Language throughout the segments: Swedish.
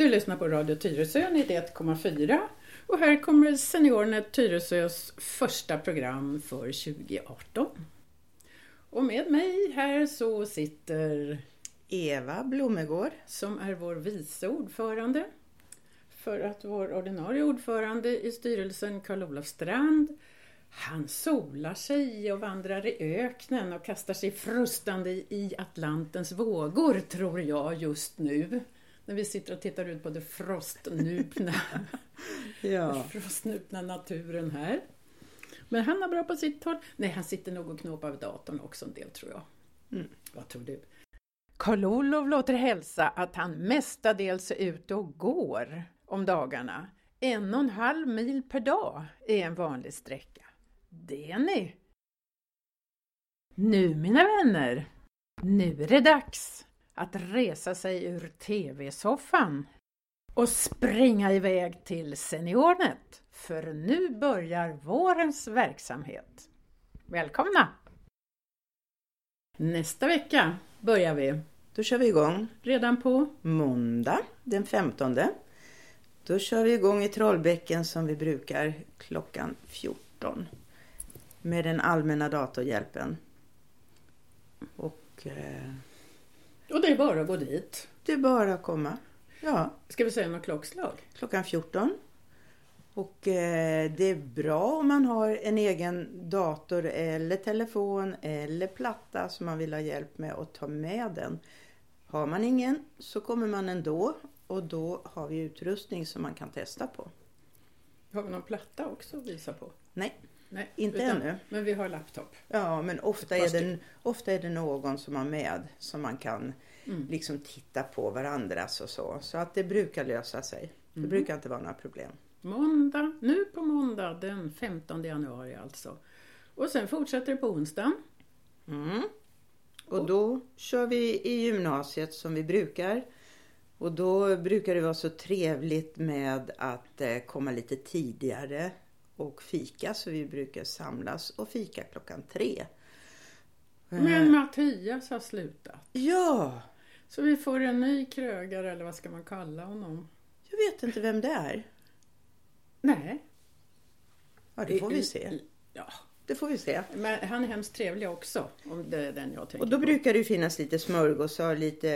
Du lyssnar på Radio Tyresö 91,4 och här kommer SeniorNet Tyresös första program för 2018. Och med mig här så sitter Eva Blomegård som är vår vice ordförande. För att vår ordinarie ordförande i styrelsen, Karl-Olof Strand, han solar sig och vandrar i öknen och kastar sig frustande i Atlantens vågor, tror jag, just nu. När vi sitter och tittar ut på det frostnupna, Ja. frostnupna naturen här. Men han är bra på sitt håll. Nej, han sitter nog och knåpar vid datorn också en del, tror jag. Mm. Vad tror du? Karl-Olof låter hälsa att han mestadels är ute och går om dagarna. En och en halv mil per dag är en vanlig sträcka. Det ni! Nu mina vänner, nu är det dags att resa sig ur TV-soffan och springa iväg till SeniorNet, för nu börjar vårens verksamhet. Välkomna! Nästa vecka börjar vi, Då kör vi igång redan på måndag den 15. Då kör vi igång i Trollbäcken som vi brukar klockan 14. Med den allmänna datorhjälpen. Och eh, Och det är bara att gå dit. det är bara att komma. Ja, Ska vi säga något klockslag? klockan 14. Och eh, det är bra om man har en egen dator eller telefon eller platta som man vill ha hjälp med att ta med den. Har man ingen så kommer man ändå och då har vi utrustning som man kan testa på. Har vi någon platta också att visa på? Nej, Nej, Inte ännu. Men vi har laptop. ja men ofta är, det, ofta är det någon som har med som man kan Mm. liksom titta på varandras och så. Så att det brukar lösa sig. Det Mm. brukar inte vara några problem. Måndag, nu på måndag den 15 januari alltså. Och sen fortsätter det på onsdagen. Mm. Och då kör vi i gymnasiet som vi brukar. Och då brukar det vara så trevligt med att eh, komma lite tidigare och fika. Så vi brukar samlas och fika klockan tre. Eh, Men Mattias har slutat. Ja, Så vi får en ny krögare eller vad ska man kalla honom? jag vet inte vem det är. Nej. Ja, det får vi se. Ja, Det får vi se. men han är hemskt trevlig också. Om det är den jag tänker Och då på. brukar det ju finnas lite smörgåsar, lite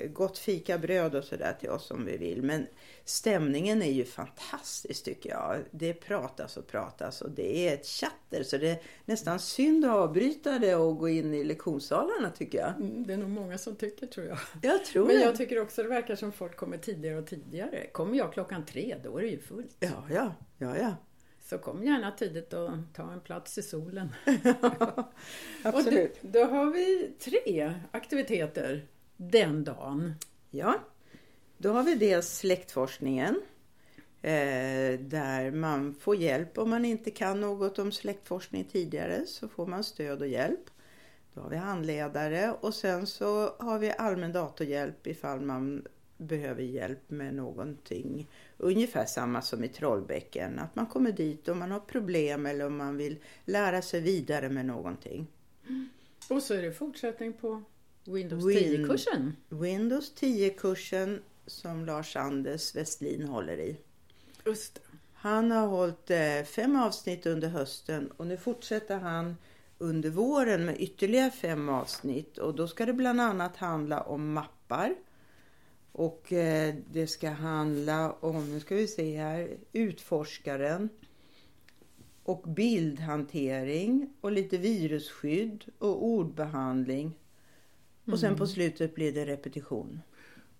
eh, gott fikabröd och sådär till oss om vi vill. Men stämningen är ju fantastisk tycker jag. Det pratas och pratas och det är ett chatter så det är nästan synd att avbryta det och gå in i lektionssalarna tycker jag. Mm, Det är nog många som tycker tror jag. Jag tror Men det. jag tycker också det verkar som folk kommer tidigare och tidigare. Kommer jag klockan tre, då är det ju fullt. Ja, ja, ja, ja. Så kom gärna tidigt och ta en plats i solen. Absolut. Då, då har vi tre aktiviteter den dagen. Ja, då har vi dels släktforskningen. Eh, där man får hjälp om man inte kan något om släktforskning tidigare så får man stöd och hjälp. Då har vi handledare och sen så har vi allmän datorhjälp ifall man behöver hjälp med någonting. Ungefär samma som i Trollbäcken, att man kommer dit om man har problem eller om man vill lära sig vidare med någonting. Och så är det fortsättning på Windows Win- 10-kursen. Windows 10-kursen som Lars-Anders Westlin håller i. Just det. Han har hållit eh, fem avsnitt under hösten och nu fortsätter han under våren med ytterligare fem avsnitt och då ska det bland annat handla om mappar. Och eh, det ska handla om, nu ska vi se här, utforskaren och bildhantering och lite virusskydd och ordbehandling. Och sen på slutet blir det repetition.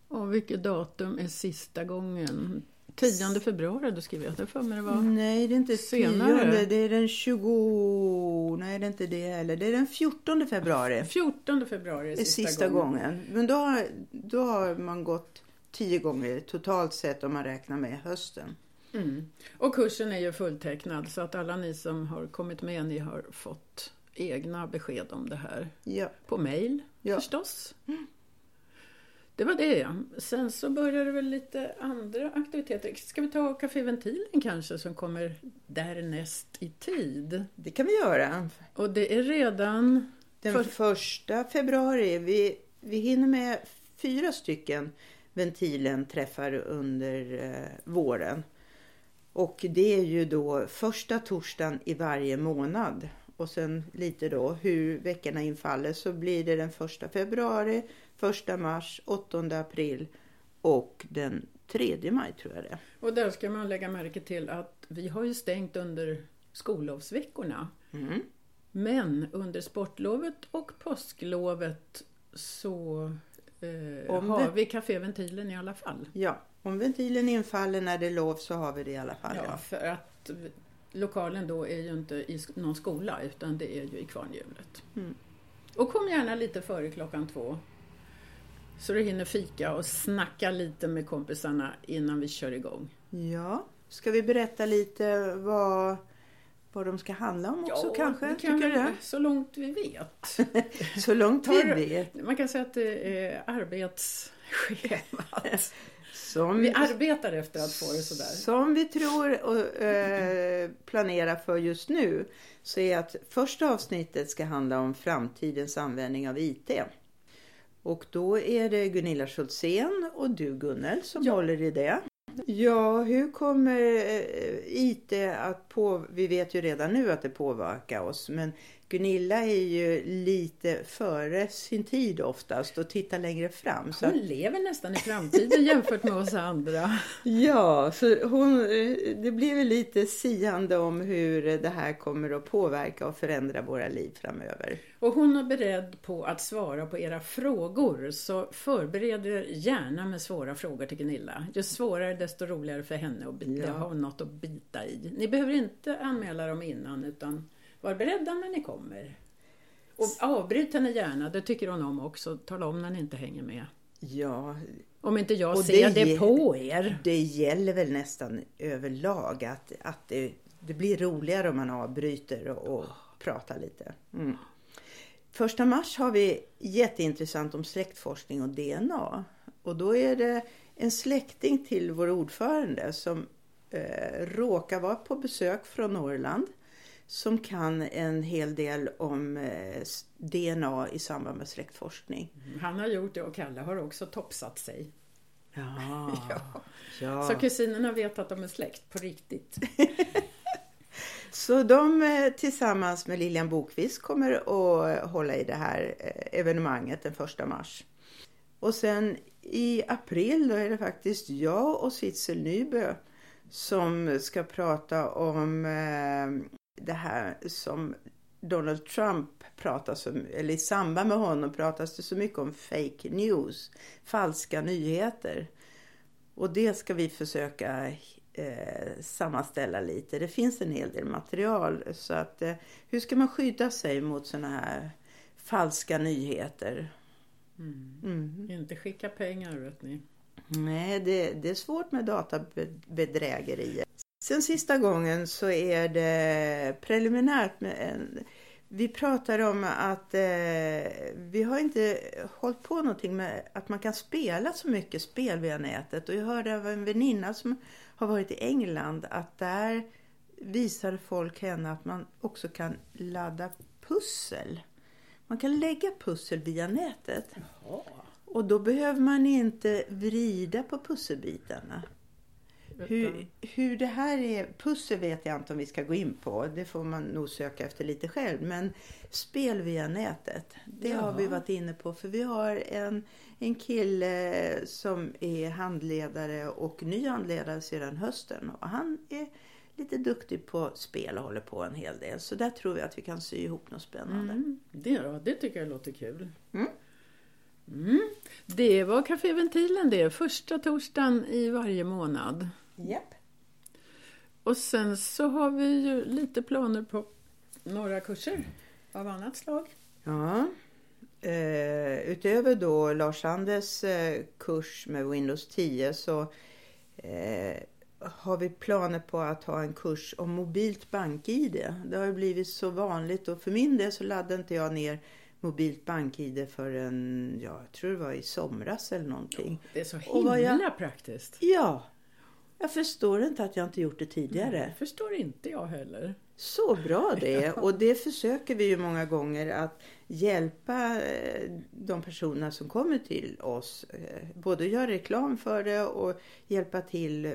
Och vilket datum är sista gången? 10 februari, då skriver jag det för mig det var. Nej, det är inte Senare. tionde. Det är den 20... Nej, det är inte det heller. Det är den 14 februari. 14 februari är sista, sista gången. gången. Men då har, då har man gått tio gånger totalt sett om man räknar med hösten. Mm. Och kursen är ju fulltecknad så att alla ni som har kommit med, ni har fått egna besked om det här. Ja. På mail Ja. förstås. Det var det. Sen så börjar det väl lite andra aktiviteter. Ska vi ta Café Ventilen kanske som kommer därnäst i tid? Det kan vi göra. Och det är redan... Den För- första februari. Vi, vi hinner med fyra stycken. ventilen träffar under eh, våren. Och det är ju då första torsdagen i varje månad. Och sen lite då hur veckorna infaller så blir det den första februari, första mars, 8 april och den 3 maj tror jag det Och där ska man lägga märke till att vi har ju stängt under skollovsveckorna. mm. Men under sportlovet och påsklovet så eh, Om har vi kaféventilen i alla fall. Ja, om ventilen infaller när det är lov så har vi det i alla fall. Ja, för att lokalen då är ju inte i någon skola utan det är ju i kvarnhjulet. Mm. Och kom gärna lite före klockan två. Så du hinner fika och snacka lite med kompisarna innan vi kör igång. ja. Ska vi berätta lite vad, vad de ska handla om också kanske? vi kan Tycker du väl- det? Så långt vi vet. Så långt vi vet. Man kan säga att det är arbetsschemat. Som, Vi arbetar efter att få det sådär. som vi tror och eh, planerar för just nu så är att första avsnittet ska handla om framtidens användning av IT. Och då är det Gunilla Schultzén och du Gunnel som Ja. håller i det. Ja, hur kommer eh, IT att på... Vi vet ju redan nu att det påverkar oss men Gunilla är ju lite före sin tid oftast och tittar längre fram. Så Hon lever nästan i framtiden jämfört med oss andra. Ja, så hon, eh, det blir väl lite siande om hur det här kommer att påverka och förändra våra liv framöver. Och hon är beredd på att svara på era frågor, så förbered er gärna med svåra frågor till Gunilla. Ju svårare desto roligare för henne att bita, Ja. ha något att bita i. Ni behöver inte anmäla dem innan, utan var beredda när ni kommer. Och avbryt henne gärna, det tycker hon om också. Tala om när ni inte hänger med. Ja, Om inte jag Och ser det det, på er. det gäller väl nästan överlag att, att det, det blir roligare om man avbryter och, och pratar lite. Mm. Första mars har vi jätteintressant om släktforskning och DNA. Och då är det en släkting till vår ordförande som eh, råkar vara på besök från Norrland. Som kan en hel del om eh, DNA i samband med släktforskning. Han har gjort det och Kalle har också topsat sig. Ja. Ja. ja. Så kusinerna vet att de är släkt på riktigt. Så de eh, tillsammans med Lilian Bokvist kommer att hålla i det här eh, evenemanget den första mars. Och sen i april då är det faktiskt jag och Sitzel Nybö som ska prata om det här som Donald Trump pratar så, eller i samband med honom pratas det så mycket om fake news, falska nyheter. Och det ska vi försöka eh, sammanställa lite. Det finns en hel del material. Så att eh, hur ska man skydda sig mot såna här falska nyheter? Mm. Inte skicka pengar vet ni. Nej, det, det är svårt med databedrägerier. Sen sista gången så är det preliminärt med en vi pratar om att eh, vi har inte hållit på någonting med att man kan spela så mycket spel via nätet. Och jag hörde av en väninna som har varit i England att där visar folk henne att man också kan ladda pussel. Man kan lägga pussel via nätet. Jaha. Och då behöver man inte vrida på pusselbitarna. Hur, hur det här är, pussel vet jag inte om vi ska gå in på. Det får man nog söka efter lite själv. Men spel via nätet, det har vi varit inne på. För vi har en, en kille som är handledare och ny handledare sedan hösten. Och han är lite duktig på spel och håller på en hel del. Så där tror vi att vi kan sy ihop något spännande. Mm, det, då, det tycker jag låter kul. Mm. Mm. Det var Caféventilen det, första torsdagen i varje månad. Japp. Och sen så har vi ju lite planer på några kurser av annat slag. Ja. Eh, utöver då Lars-Anders eh, kurs med Windows 10 så eh, har vi planer på att ha en kurs om mobilt bank-id. Det har ju blivit så vanligt och för min del så laddade inte jag ner mobilt bank-id förrän, ja, jag tror det var i somras eller någonting. Det är så himla jag- praktiskt. Ja, Jag förstår inte att jag inte gjort det tidigare. Det förstår inte jag heller. Så bra det är. Och det försöker vi ju många gånger att hjälpa eh, de personerna som kommer till oss. eh, Både göra reklam för det och hjälpa till eh,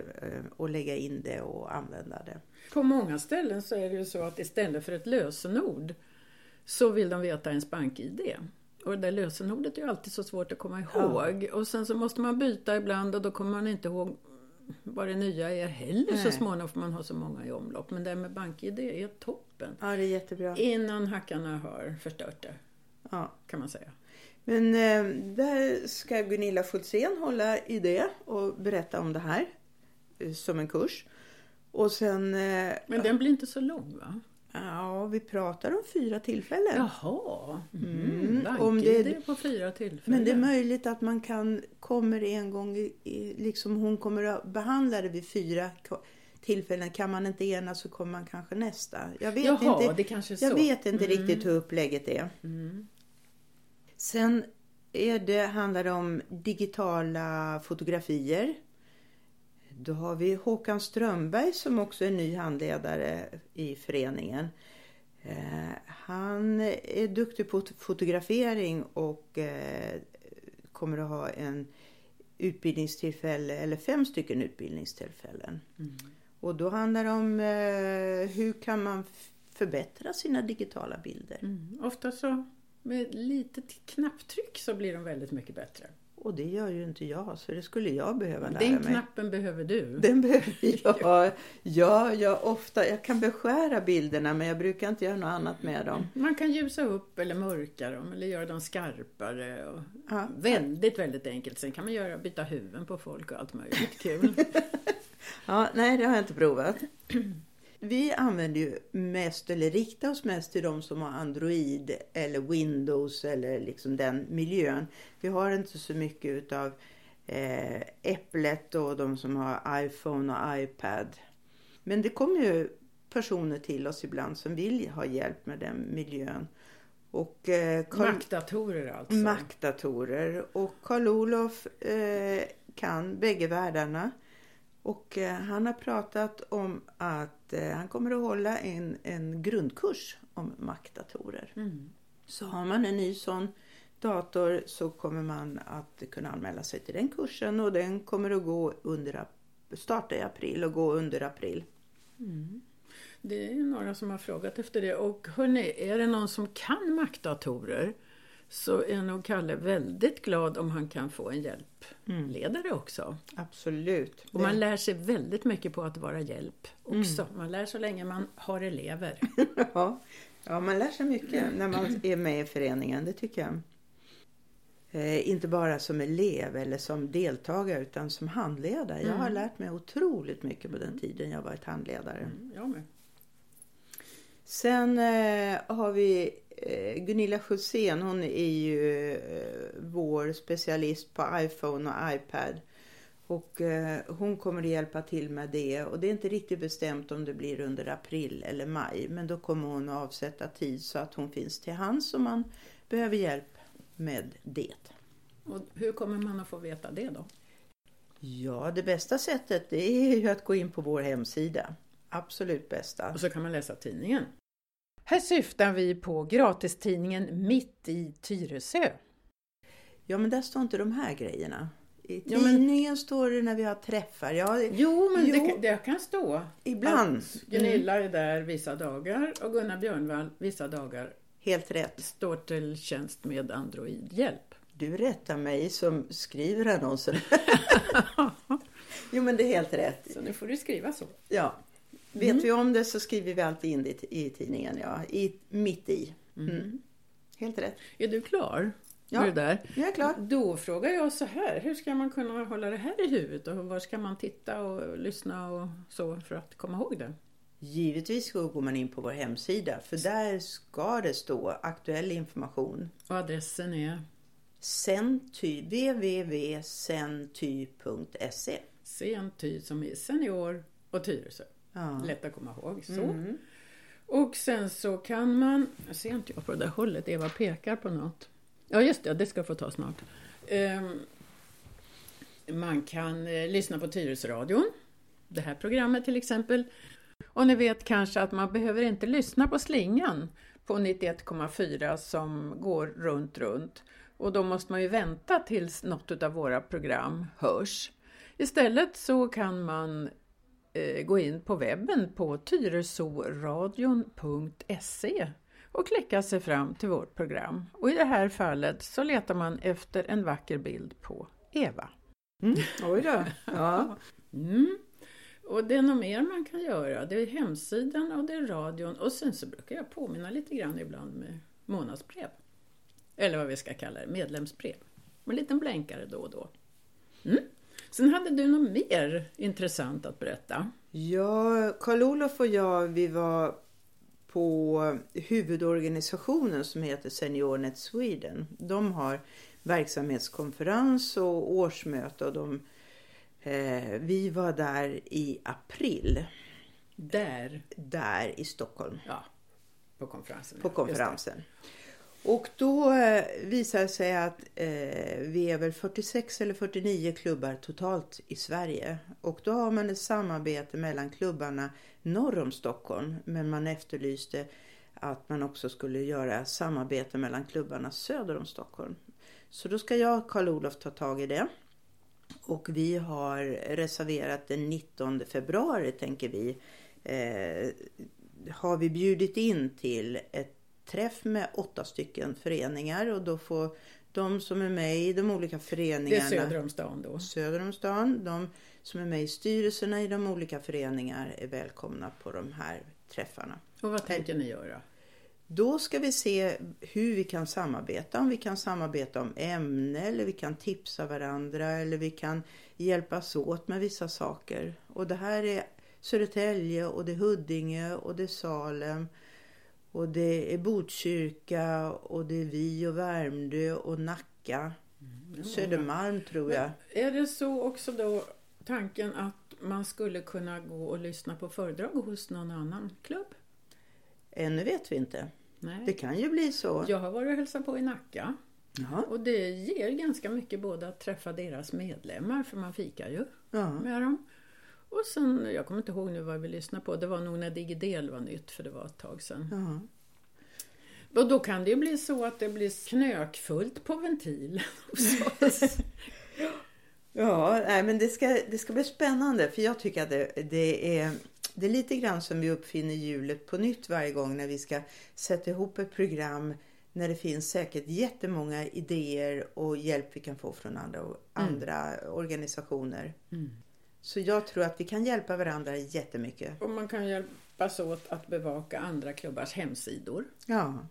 och lägga in det och använda det. På många ställen så är det ju så att istället för ett lösenord så vill de veta ens bank-id. Och det där lösenordet är ju alltid så svårt att komma ihåg. Och sen så måste man byta ibland och då kommer man inte ihåg vad det nya är heller så Nej. småningom för man har så många i omlopp. Men det här med bank-id är toppen. Ja, det är jättebra. Innan hackarna har förstört det, Ja. kan man säga. Men eh, där ska Gunilla Fultzén hålla i det och berätta om det här eh, som en kurs. Och sen, eh, Men den blir inte så lång va? Ja, vi pratar om fyra tillfällen. Jaha, mm. Mm, om det- det... på fyra tillfällen. Men det är möjligt att man kan, kommer en gång, i, liksom hon kommer att behandla det vid fyra tillfällen. Kan man inte enas så kommer man kanske nästa. Jag vet Jaha, inte, det kanske är så. jag vet inte Mm. riktigt hur upplägget är. Mm. Sen är det, handlar det om digitala fotografier. Då har vi Håkan Strömberg som också är ny handledare i föreningen. Eh, han är duktig på fotografering och eh, kommer att ha en utbildningstillfälle eller fem stycken utbildningstillfällen. Mm. Och då handlar det om eh, hur kan man förbättra sina digitala bilder. Mm. Ofta så med lite knapptryck så blir de väldigt mycket bättre. Och det gör ju inte jag, så det skulle jag behöva lära Den mig. knappen behöver du. Den behöver jag. Ja, jag, ofta, jag kan beskära bilderna men jag brukar inte göra något annat med dem. Man kan ljusa upp eller mörka dem eller göra dem skarpare. Och Ja. Väldigt, väldigt enkelt. Sen kan man göra, byta huvuden på folk och allt möjligt kul. Ja, nej, det har jag inte provat. Vi använder ju mest, eller riktar oss mest till de som har Android eller Windows eller liksom den miljön. Vi har inte så mycket utav eh, Äpplet och de som har iPhone och iPad. Men det kommer ju personer till oss ibland som vill ha hjälp med den miljön. Och eh, Carl- Mackdatorer alltså. Mac-datorer. Och Karl-Olof eh, kan bägge världarna. Och eh, han har pratat om att eh, han kommer att hålla en, en grundkurs om Mac-datorer. Mm. Så har man en ny sån dator så kommer man att kunna anmäla sig till den kursen och den kommer att gå under, starta i april och gå under april. Mm. Det är ju några som har frågat efter det. Och hörni, är det någon som kan Mac-datorer så är nog Kalle väldigt glad om han kan få en hjälpledare också. Absolut. Och man lär sig väldigt mycket på att vara hjälp också. Man lär så länge man har elever. Ja, ja, man lär sig mycket när man är med i föreningen, det tycker jag. Eh, inte bara som elev eller som deltagare utan som handledare. Jag har Mm. lärt mig otroligt mycket på den tiden jag varit handledare. Mm, jag med. Sen eh, har vi Gunilla Schultzén, hon är ju eh, vår specialist på iPhone och iPad. Och eh, hon kommer att hjälpa till med det och det är inte riktigt bestämt om det blir under april eller maj. Men då kommer hon att avsätta tid så att hon finns till hands om man behöver hjälp med det. Och hur kommer man att få veta det då? Ja, det bästa sättet det är ju att gå in på vår hemsida. Absolut bästa. Och så kan man läsa tidningen. Här syftar vi på gratistidningen Mitt i Tyresö. Ja, men där står inte de här grejerna. I Ja, men- tidningen står det när vi har träffar. Ja, Jo, men Jo. Det, kan- det kan stå ibland. att Gunilla är där vissa dagar och Gunnar Björnvall vissa dagar Helt rätt. står till tjänst med Android-hjälp. Du rättar mig som skriver annonsen. jo, men det är helt rätt. Så nu får du skriva så. Ja. Vet vi om det så skriver vi alltid in det i tidningen. Ja. I, mitt i. Mm. Helt rätt. Är du klar Ja. det där? Jag är klar. Då frågar jag så här, hur ska man kunna hålla det här i huvudet och var ska man titta och lyssna och så för att komma ihåg det? Givetvis går man in på vår hemsida för där ska det stå aktuell information. Och adressen är Senty, www.senty.se Senty som är senior och Tyresö. Ja. Lätt att komma ihåg. Så. Mm. Och sen så kan man, jag ser inte jag på det där hållet, Eva pekar på något. Ja just det, det ska jag få ta snart. Ehm, man kan eh, lyssna på Tyresöradion. det här programmet till exempel. Och ni vet kanske att man behöver inte lyssna på slingan på 91,4 som går runt, runt. Och då måste man ju vänta tills något av våra program hörs. Istället så kan man gå in på webben på tyresoradion.se och klicka sig fram till vårt program. Och i det här fallet så letar man efter en vacker bild på Eva. Mm. Oj då. Ja. Mm. Och det är något mer man kan göra. Det är hemsidan och det är radion och sen så brukar jag påminna lite grann ibland med månadsbrev. Eller vad vi ska kalla det, medlemsbrev. Med en liten blänkare då och då. Mm. Sen hade du något mer intressant att berätta. Ja, Karl-Olof och jag vi var på huvudorganisationen som heter SeniorNet Sweden. De har verksamhetskonferens och årsmöte och de, eh, vi var där i april. Där? Där i Stockholm. Ja, på konferensen. På konferensen. Och då eh, visar det sig att eh, vi är väl 46 eller 49 klubbar totalt i Sverige. Och då har man ett samarbete mellan klubbarna norr om Stockholm. Men man efterlyste att man också skulle göra samarbete mellan klubbarna söder om Stockholm. Så då ska jag och Karl-Olof ta tag i det. Och vi har reserverat den 19 februari tänker vi. Eh, har vi bjudit in till ett träff med åtta stycken föreningar och då får de som är med i de olika föreningarna. Det är söder om stan då? Söder om stan. De som är med i styrelserna i de olika föreningar är välkomna på de här träffarna. Och vad tänker ni göra? Då ska vi se hur vi kan samarbeta. Om vi kan samarbeta om ämne eller vi kan tipsa varandra eller vi kan hjälpas åt med vissa saker. Och det här är Södertälje och det är Huddinge och det är Salem och det är Botkyrka och det är vi och Värmdö och Nacka. Mm, Södermalm tror jag. Men är det så också då tanken att man skulle kunna gå och lyssna på föredrag hos någon annan klubb? Ännu vet vi inte. Nej. Det kan ju bli så. Jag har varit och hälsat på i Nacka. Jaha. Och det ger ganska mycket både att träffa deras medlemmar, för man fikar ju Ja. med dem. Och sen, jag kommer inte ihåg nu vad vi lyssnade på, det var nog när Digidel var nytt för det var ett tag sedan. Ja. Och då kan det ju bli så att det blir knökfullt på ventilen. Ja, nej, men det ska, det ska bli spännande för jag tycker att det, det, är, det är lite grann som vi uppfinner hjulet på nytt varje gång när vi ska sätta ihop ett program när det finns säkert jättemånga idéer och hjälp vi kan få från andra, andra organisationer. Mm. Så jag tror att vi kan hjälpa varandra jättemycket. Och man kan hjälpas åt att bevaka andra klubbars hemsidor. Ja.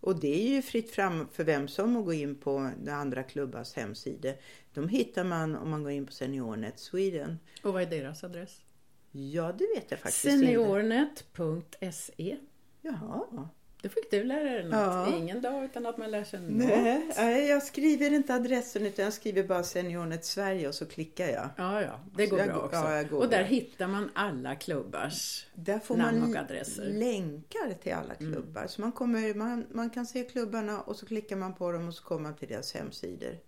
Och det är ju fritt fram för vem som att gå in på de andra klubbars hemsidor. De hittar man om man går in på SeniorNet Sweden. Och vad är deras adress? Ja, det vet jag faktiskt inte. Seniornet.se Jaha. Det fick du lära dig något. Ja. Ingen dag utan att man lär sig något. Nej, nej, jag skriver inte adressen utan jag skriver bara SeniorNet Sverige och så klickar jag. Ja, ja, det går Så jag bra går- också. ja, jag går och där bra. hittar man alla klubbars Där får namn man och adresser. länkar till alla klubbar. Så man, kommer, man, man kan se klubbarna och så klickar man på dem och så kommer man till deras hemsidor.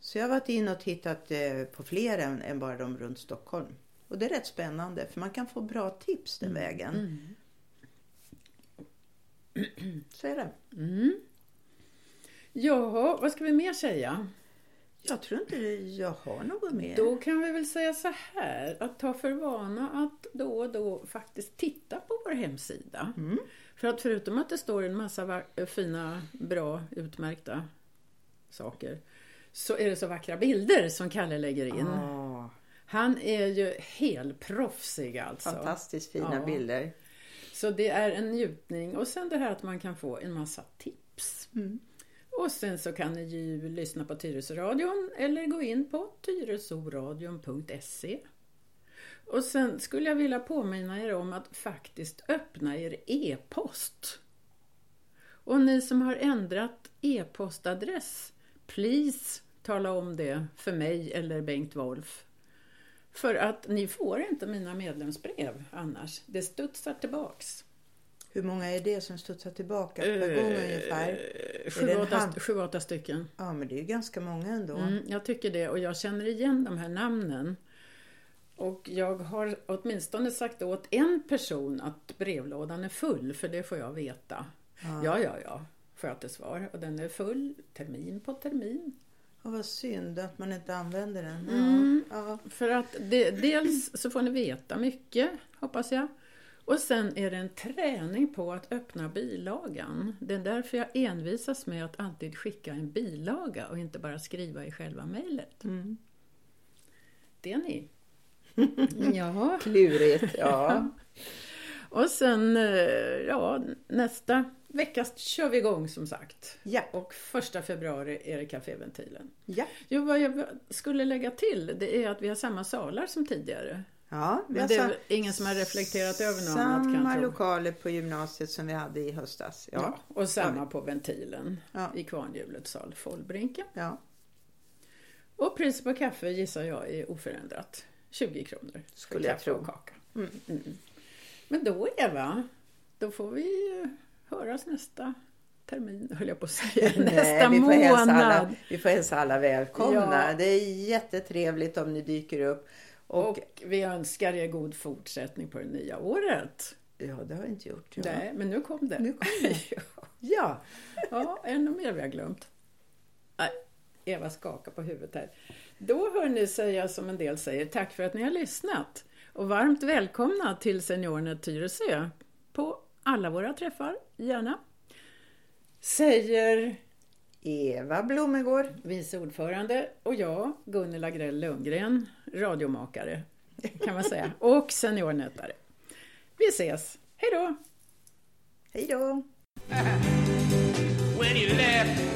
Så jag har varit in och tittat eh, på fler än, än bara de runt Stockholm. Och det är rätt spännande för man kan få bra tips den vägen. Så är det. Mm. Jaha, vad ska vi mer säga? Jag tror inte jag har något mer. Då kan vi väl säga så här, att ta för vana att då och då faktiskt titta på vår hemsida. Mm. För att förutom att det står en massa fina, bra, utmärkta saker så är det så vackra bilder som Kalle lägger in. Ah, Han är ju helproffsig alltså. fantastiskt fina Ja. bilder. Så det är en njutning. Och sen det här att man kan få en massa tips. Mm. Och sen så kan ni ju lyssna på Tyresöradion eller gå in på tyresoradion.se. Och sen skulle jag vilja påminna er om att faktiskt öppna er e-post. Och ni som har ändrat e-postadress, please tala om det för mig eller Bengt Wolf. För att ni får inte mina medlemsbrev annars. Det studsar tillbaks. Hur många är det som studsar tillbaka per gång ungefär? Eh, Är det en Sju, åtta, sju, åtta stycken. Ja, men det är ju ganska många ändå. Mm, jag tycker det och jag känner igen de här namnen. Och jag har åtminstone sagt åt en person att brevlådan är full, för det får jag veta. Ja, ja, ja, ja får jag till svar. Och den är full termin på termin. Och vad synd att man inte använder den. Mm. Ja. För att det, dels så får ni veta mycket, hoppas jag. Och sen är det en träning på att öppna bilagan. Det är därför jag envisas med att alltid skicka en bilaga och inte bara skriva i själva mejlet. Mm. Det ni. ja. Klurigt, ja. Och sen, eh, ja, nästa vecka kör vi igång som sagt. Ja. Och första februari är det Caféventilen. Ja. Jo, vad jag skulle lägga till, det är att vi har samma salar som tidigare. Ja, vi Men det är ingen som har reflekterat över något annat Samma jag tro. lokaler på gymnasiet som vi hade i höstas. Ja. Ja. och samma på ventilen Ja. i Kvarnhjulets sal, Follbrinken. ja. Och priset på kaffe gissar jag är oförändrat. 20 kronor. Skulle jag tro. och kaka. Mm. Mm. Men då Eva, då får vi höras nästa termin, höll jag på att säga. nästa vi får, hälsa alla, månad. vi får hälsa alla välkomna. Ja. Det är jättetrevligt om ni dyker upp. Och, Och vi önskar er god fortsättning på det nya året. ja, det har jag inte gjort. Ja. Nej, men nu kom det. Nu kom det. ja. Ja. ja, ännu mer vi har glömt. Nej, Eva skakar på huvudet här. Då hör ni säga som en del säger, tack för att ni har lyssnat. Och varmt välkomna till Seniornet Tyresö på alla våra träffar, gärna. Säger Eva Blomegård. vice ordförande och jag, Gunnela Grell Lundgren, radiomakare kan man säga, och seniornätare. Vi ses, hej då! Hej då! when you left